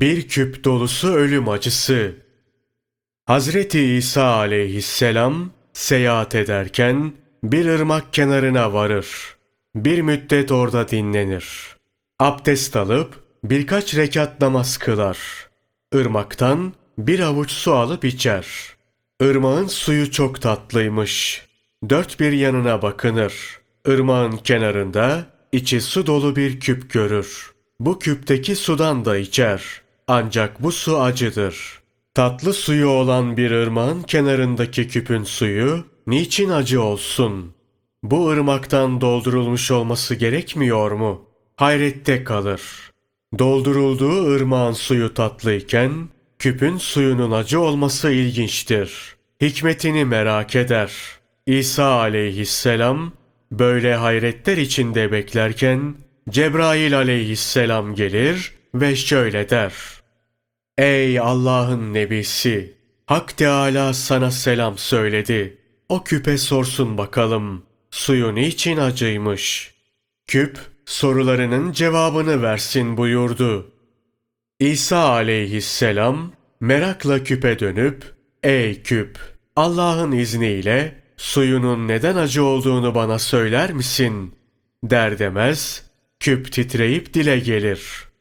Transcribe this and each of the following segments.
Bir küp dolusu ölüm acısı. Hazreti İsa aleyhisselam seyahat ederken bir ırmak kenarına varır. Bir müddet orada dinlenir. Abdest alıp birkaç rekat namaz kılar. Irmaktan bir avuç su alıp içer. Irmağın suyu çok tatlıymış. Dört bir yanına bakınır. Irmağın kenarında içi su dolu bir küp görür. Bu küpteki sudan da içer. Ancak bu su acıdır. Tatlı suyu olan bir ırmağın kenarındaki küpün suyu niçin acı olsun? Bu ırmaktan doldurulmuş olması gerekmiyor mu? Hayrette kalır. Doldurulduğu ırmağın suyu tatlıyken küpün suyunun acı olması ilginçtir. Hikmetini merak eder. İsa aleyhisselam böyle hayretler içinde beklerken Cebrail aleyhisselam gelir ve şöyle der. Ey Allah'ın nebisi! Hak Teala sana selam söyledi. O küpe sorsun bakalım. Suyu niçin acıymış? Küp sorularının cevabını versin buyurdu. İsa aleyhisselam merakla küpe dönüp Ey küp! Allah'ın izniyle suyunun neden acı olduğunu bana söyler misin? Der demez küp titreyip dile gelir.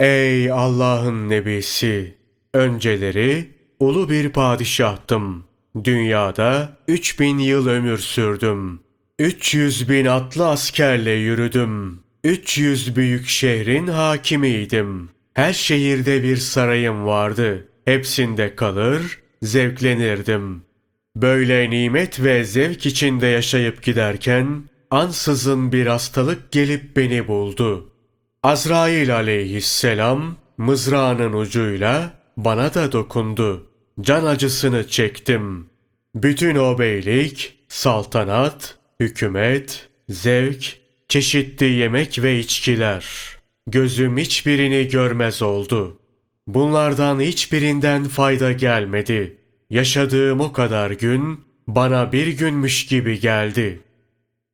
Ey Allah'ın nebisi! Önceleri ulu bir padişahtım. Dünyada üç bin yıl ömür sürdüm. Üç yüz bin atlı askerle yürüdüm. Üç yüz büyük şehrin hakimiydim. Her şehirde bir sarayım vardı. Hepsinde kalır, zevklenirdim. Böyle nimet ve zevk içinde yaşayıp giderken, ansızın bir hastalık gelip beni buldu. Azrail aleyhisselam mızrağının ucuyla bana da dokundu. Can acısını çektim. Bütün o beylik, saltanat, hükümet, zevk, çeşitli yemek ve içkiler. Gözüm hiçbirini görmez oldu. Bunlardan hiçbirinden fayda gelmedi. Yaşadığım o kadar gün bana bir günmüş gibi geldi.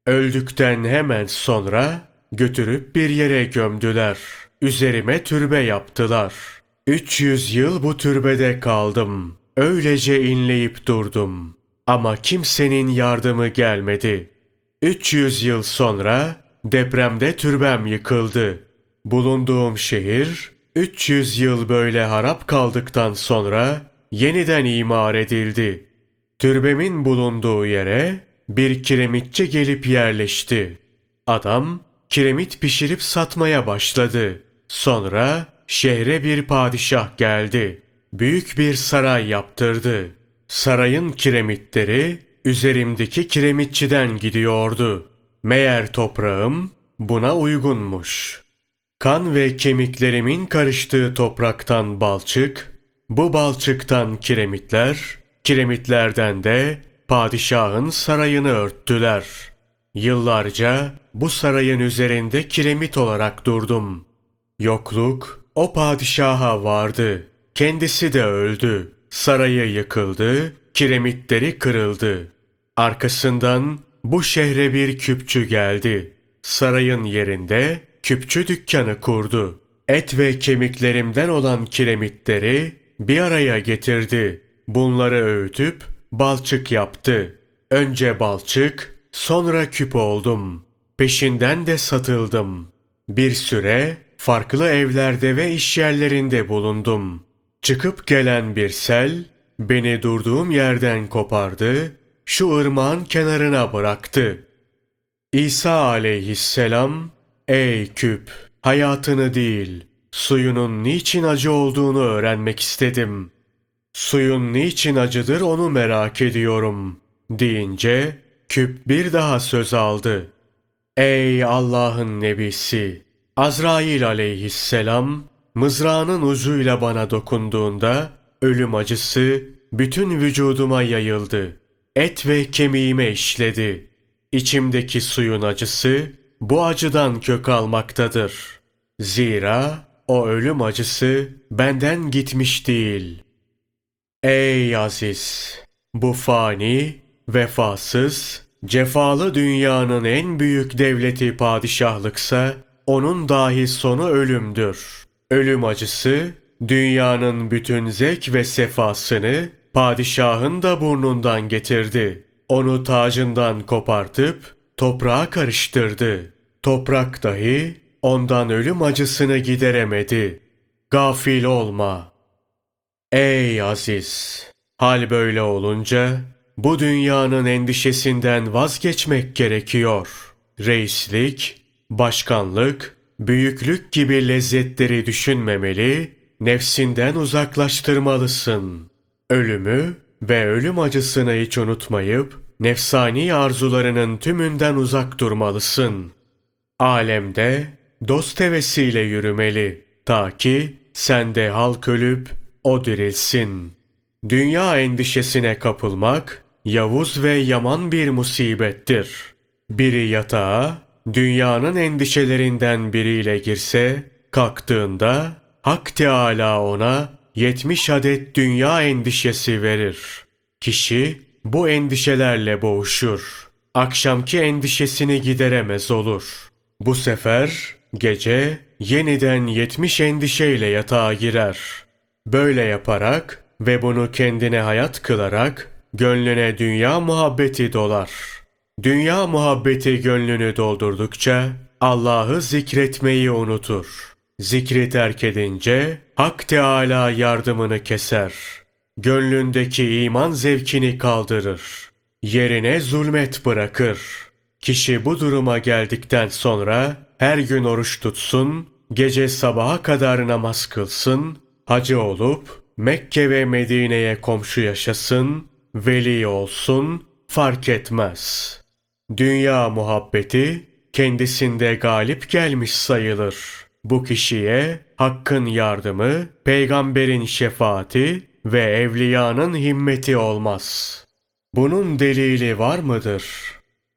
Öldükten hemen sonra götürüp bir yere gömdüler. Üzerime türbe yaptılar. 300 yıl bu türbede kaldım. Öylece inleyip durdum. Ama kimsenin yardımı gelmedi. 300 yıl sonra depremde türbem yıkıldı. Bulunduğum şehir 300 yıl böyle harap kaldıktan sonra yeniden imar edildi. Türbemin bulunduğu yere bir kiremitçi gelip yerleşti. Adam kiremit pişirip satmaya başladı. Sonra şehre bir padişah geldi. Büyük bir saray yaptırdı. Sarayın kiremitleri üzerimdeki kiremitçiden gidiyordu. Meğer toprağım buna uygunmuş. Kan ve kemiklerimin karıştığı topraktan balçık, bu balçıktan kiremitler, kiremitlerden de padişahın sarayını örttüler. Yıllarca bu sarayın üzerinde kiremit olarak durdum. Yokluk o padişaha vardı. Kendisi de öldü. Sarayı yıkıldı, kiremitleri kırıldı. Arkasından bu şehre bir küpçü geldi. Sarayın yerinde küpçü dükkanı kurdu. Et ve kemiklerimden olan kiremitleri bir araya getirdi. Bunları öğütüp balçık yaptı. Önce balçık, sonra küp oldum. Peşinden de satıldım. Bir süre farklı evlerde ve iş yerlerinde bulundum. Çıkıp gelen bir sel beni durduğum yerden kopardı, şu ırmağın kenarına bıraktı. İsa aleyhisselam, ey küp, hayatını değil, suyunun niçin acı olduğunu öğrenmek istedim. Suyun niçin acıdır onu merak ediyorum, deyince küp bir daha söz aldı. Ey Allah'ın nebisi! Azrail aleyhisselam mızrağının ucuyla bana dokunduğunda ölüm acısı bütün vücuduma yayıldı. Et ve kemiğime işledi. İçimdeki suyun acısı bu acıdan kök almaktadır. Zira o ölüm acısı benden gitmiş değil. Ey Aziz! Bu fani, vefasız, cefalı dünyanın en büyük devleti padişahlıksa, onun dahi sonu ölümdür. Ölüm acısı, dünyanın bütün zevk ve sefasını padişahın da burnundan getirdi. Onu tacından kopartıp toprağa karıştırdı. Toprak dahi ondan ölüm acısını gideremedi. Gafil olma. Ey aziz! Hal böyle olunca bu dünyanın endişesinden vazgeçmek gerekiyor. Reislik, başkanlık, büyüklük gibi lezzetleri düşünmemeli, nefsinden uzaklaştırmalısın. Ölümü ve ölüm acısını hiç unutmayıp, nefsani arzularının tümünden uzak durmalısın. Alemde dost hevesiyle yürümeli, ta ki sende halk ölüp o dirilsin. Dünya endişesine kapılmak, yavuz ve yaman bir musibettir. Biri yatağa, dünyanın endişelerinden biriyle girse, kalktığında Hak Teâlâ ona yetmiş adet dünya endişesi verir. Kişi bu endişelerle boğuşur. Akşamki endişesini gideremez olur. Bu sefer gece yeniden yetmiş endişeyle yatağa girer. Böyle yaparak ve bunu kendine hayat kılarak gönlüne dünya muhabbeti dolar. Dünya muhabbeti gönlünü doldurdukça Allah'ı zikretmeyi unutur. Zikri terk edince Hak Teâlâ yardımını keser. Gönlündeki iman zevkini kaldırır. Yerine zulmet bırakır. Kişi bu duruma geldikten sonra her gün oruç tutsun, gece sabaha kadar namaz kılsın, hacı olup Mekke ve Medine'ye komşu yaşasın, veli olsun, fark etmez. Dünya muhabbeti kendisinde galip gelmiş sayılır. Bu kişiye Hakk'ın yardımı, peygamberin şefaati ve evliyanın himmeti olmaz. Bunun delili var mıdır?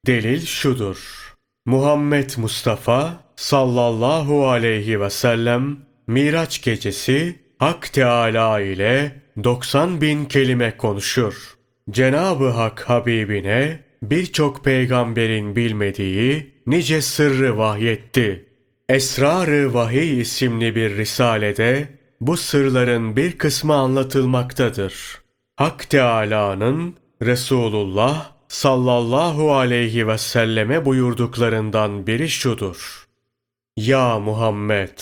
Delil şudur. Muhammed Mustafa sallallahu aleyhi ve sellem Miraç gecesi Hak Teala ile 90 bin kelime konuşur. Cenab-ı Hak Habibine birçok peygamberin bilmediği nice sırrı vahyetti. Esrar-ı Vahiy isimli bir risalede bu sırların bir kısmı anlatılmaktadır. Hak Teâlâ'nın Resulullah sallallahu aleyhi ve selleme buyurduklarından biri şudur. Ya Muhammed!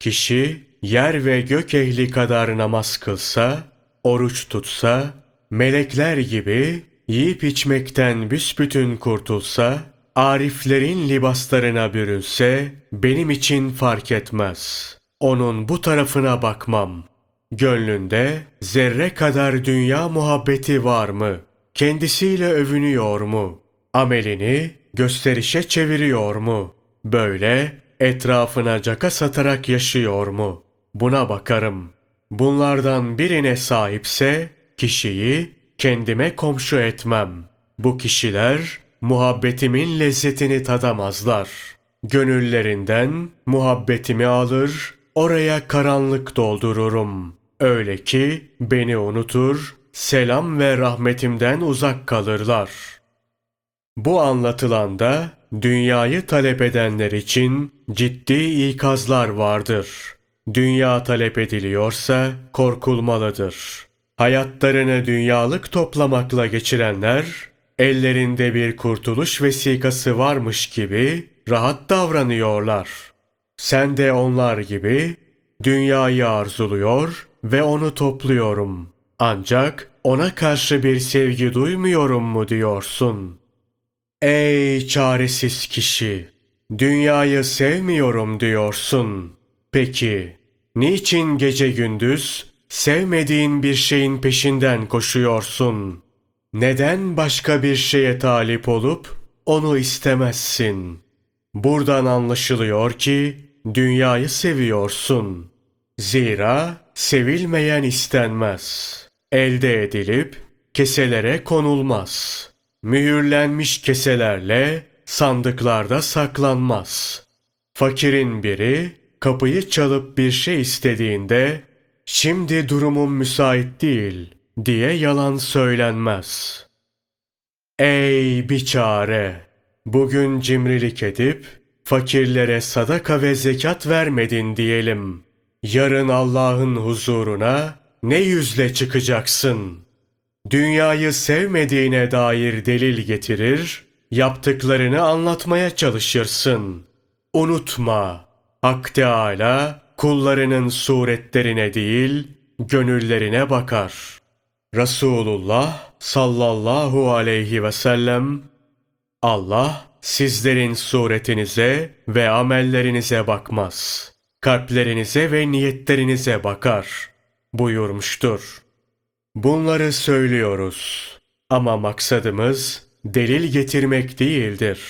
Kişi yer ve gök ehli kadar namaz kılsa, oruç tutsa, melekler gibi yiyip içmekten büsbütün kurtulsa, ariflerin libaslarına bürünse, benim için fark etmez. Onun bu tarafına bakmam. Gönlünde zerre kadar dünya muhabbeti var mı? Kendisiyle övünüyor mu? Amelini gösterişe çeviriyor mu? Böyle etrafına caka satarak yaşıyor mu? Buna bakarım. Bunlardan birine sahipse kişiyi kendime komşu etmem. Bu kişiler muhabbetimin lezzetini tadamazlar. Gönüllerinden muhabbetimi alır, oraya karanlık doldururum. Öyle ki beni unutur, selam ve rahmetimden uzak kalırlar. Bu anlatılanda dünyayı talep edenler için ciddi ikazlar vardır.'' Dünya talep ediliyorsa korkulmalıdır. Hayatlarını dünyalık toplamakla geçirenler, ellerinde bir kurtuluş vesikası varmış gibi rahat davranıyorlar. Sen de onlar gibi dünyayı arzuluyor ve onu topluyorum. Ancak ona karşı bir sevgi duymuyorum mu diyorsun? Ey çaresiz kişi! Dünyayı sevmiyorum diyorsun. Peki, niçin gece gündüz sevmediğin bir şeyin peşinden koşuyorsun? Neden başka bir şeye talip olup onu istemezsin? Buradan anlaşılıyor ki dünyayı seviyorsun. Zira sevilmeyen istenmez. Elde edilip keselere konulmaz. Mühürlenmiş keselerle sandıklarda saklanmaz. Fakirin biri kapıyı çalıp bir şey istediğinde şimdi durumum müsait değil diye yalan söylenmez. Ey biçare! Bugün cimrilik edip fakirlere sadaka ve zekat vermedin diyelim. Yarın Allah'ın huzuruna ne yüzle çıkacaksın? Dünyayı sevmediğine dair delil getirir, yaptıklarını anlatmaya çalışırsın. Unutma, Hak Teâlâ kullarının suretlerine değil, gönüllerine bakar. Resulullah sallallahu aleyhi ve sellem Allah sizlerin suretinize ve amellerinize bakmaz. Kalplerinize ve niyetlerinize bakar buyurmuştur. Bunları söylüyoruz ama maksadımız delil getirmek değildir.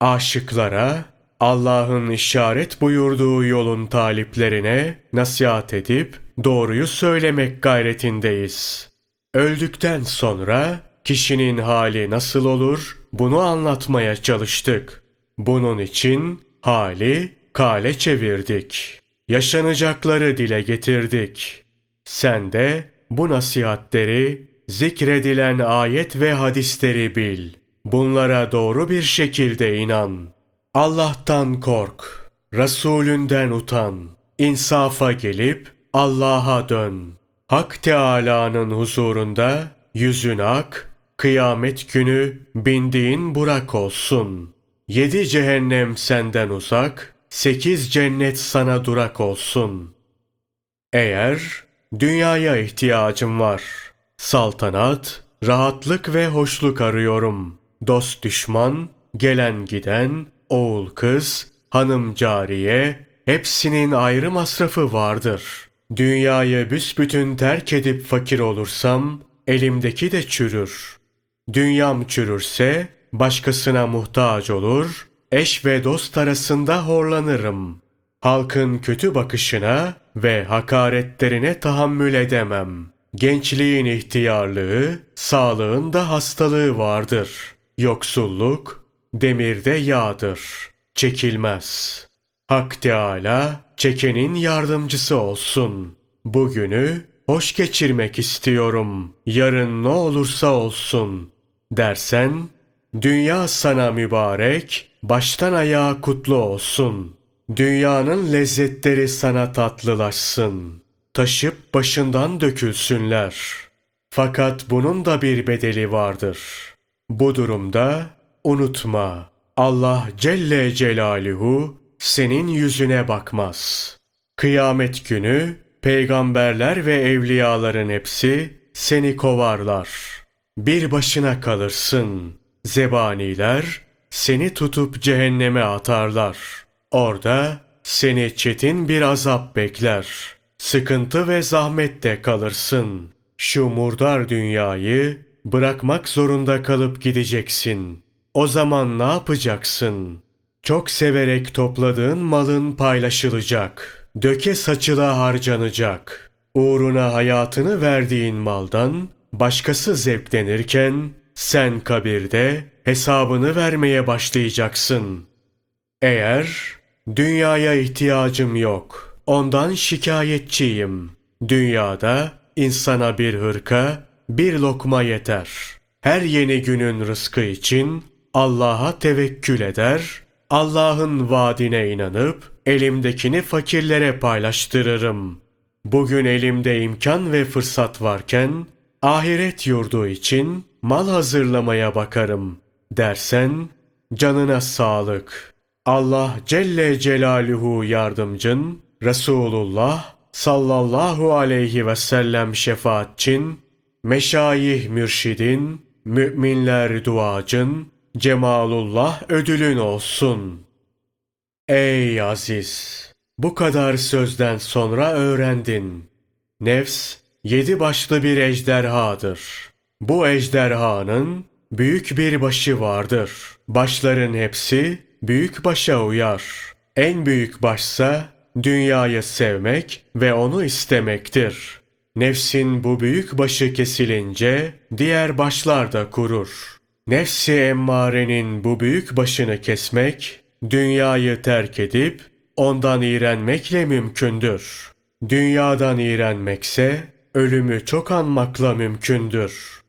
Aşıklara Allah'ın işaret buyurduğu yolun taliplerine nasihat edip doğruyu söylemek gayretindeyiz. Öldükten sonra kişinin hali nasıl olur bunu anlatmaya çalıştık. Bunun için hali kale çevirdik. Yaşanacakları dile getirdik. Sen de bu nasihatleri, zikredilen ayet ve hadisleri bil. Bunlara doğru bir şekilde inan. Allah'tan kork, Resulünden utan, insafa gelip Allah'a dön. Hak Teâlâ'nın huzurunda yüzün ak, kıyamet günü bindiğin burak olsun. Yedi cehennem senden uzak, sekiz cennet sana durak olsun. Eğer dünyaya ihtiyacım var, saltanat, rahatlık ve hoşluk arıyorum. Dost düşman, gelen giden, oğul kız, hanım cariye, hepsinin ayrı masrafı vardır. Dünyayı büsbütün terk edip fakir olursam, elimdeki de çürür. Dünyam çürürse, başkasına muhtaç olur, eş ve dost arasında horlanırım. Halkın kötü bakışına ve hakaretlerine tahammül edemem. Gençliğin ihtiyarlığı, sağlığın da hastalığı vardır. Yoksulluk, demirde yağdır. Çekilmez. Hak Teâlâ, çekenin yardımcısı olsun. Bugünü hoş geçirmek istiyorum. Yarın ne olursa olsun. Dersen, dünya sana mübarek, baştan ayağa kutlu olsun. Dünyanın lezzetleri sana tatlılaşsın. Taşıp başından dökülsünler. Fakat bunun da bir bedeli vardır. Bu durumda unutma. Allah Celle Celaluhu senin yüzüne bakmaz. Kıyamet günü peygamberler ve evliyaların hepsi seni kovarlar. Bir başına kalırsın. Zebaniler seni tutup cehenneme atarlar. Orada seni çetin bir azap bekler. Sıkıntı ve zahmette kalırsın. Şu murdar dünyayı bırakmak zorunda kalıp gideceksin. O zaman ne yapacaksın? Çok severek topladığın malın paylaşılacak. Döke saçıla harcanacak. Uğruna hayatını verdiğin maldan başkası zevklenirken sen kabirde hesabını vermeye başlayacaksın. Eğer dünyaya ihtiyacım yok, ondan şikayetçiyim. Dünyada insana bir hırka, bir lokma yeter. Her yeni günün rızkı için Allah'a tevekkül eder, Allah'ın vaadine inanıp elimdekini fakirlere paylaştırırım. Bugün elimde imkan ve fırsat varken ahiret yurdu için mal hazırlamaya bakarım dersen canına sağlık. Allah Celle Celaluhu yardımcın, Resulullah sallallahu aleyhi ve sellem şefaatçin, meşayih mürşidin, müminler duacın, cemalullah ödülün olsun. Ey aziz! Bu kadar sözden sonra öğrendin. Nefs, yedi başlı bir ejderhadır. Bu ejderhanın büyük bir başı vardır. Başların hepsi büyük başa uyar. En büyük başsa dünyayı sevmek ve onu istemektir. Nefsin bu büyük başı kesilince diğer başlar da kurur. Nefsi emmarenin bu büyük başını kesmek, dünyayı terk edip ondan iğrenmekle mümkündür. Dünyadan iğrenmekse ölümü çok anmakla mümkündür.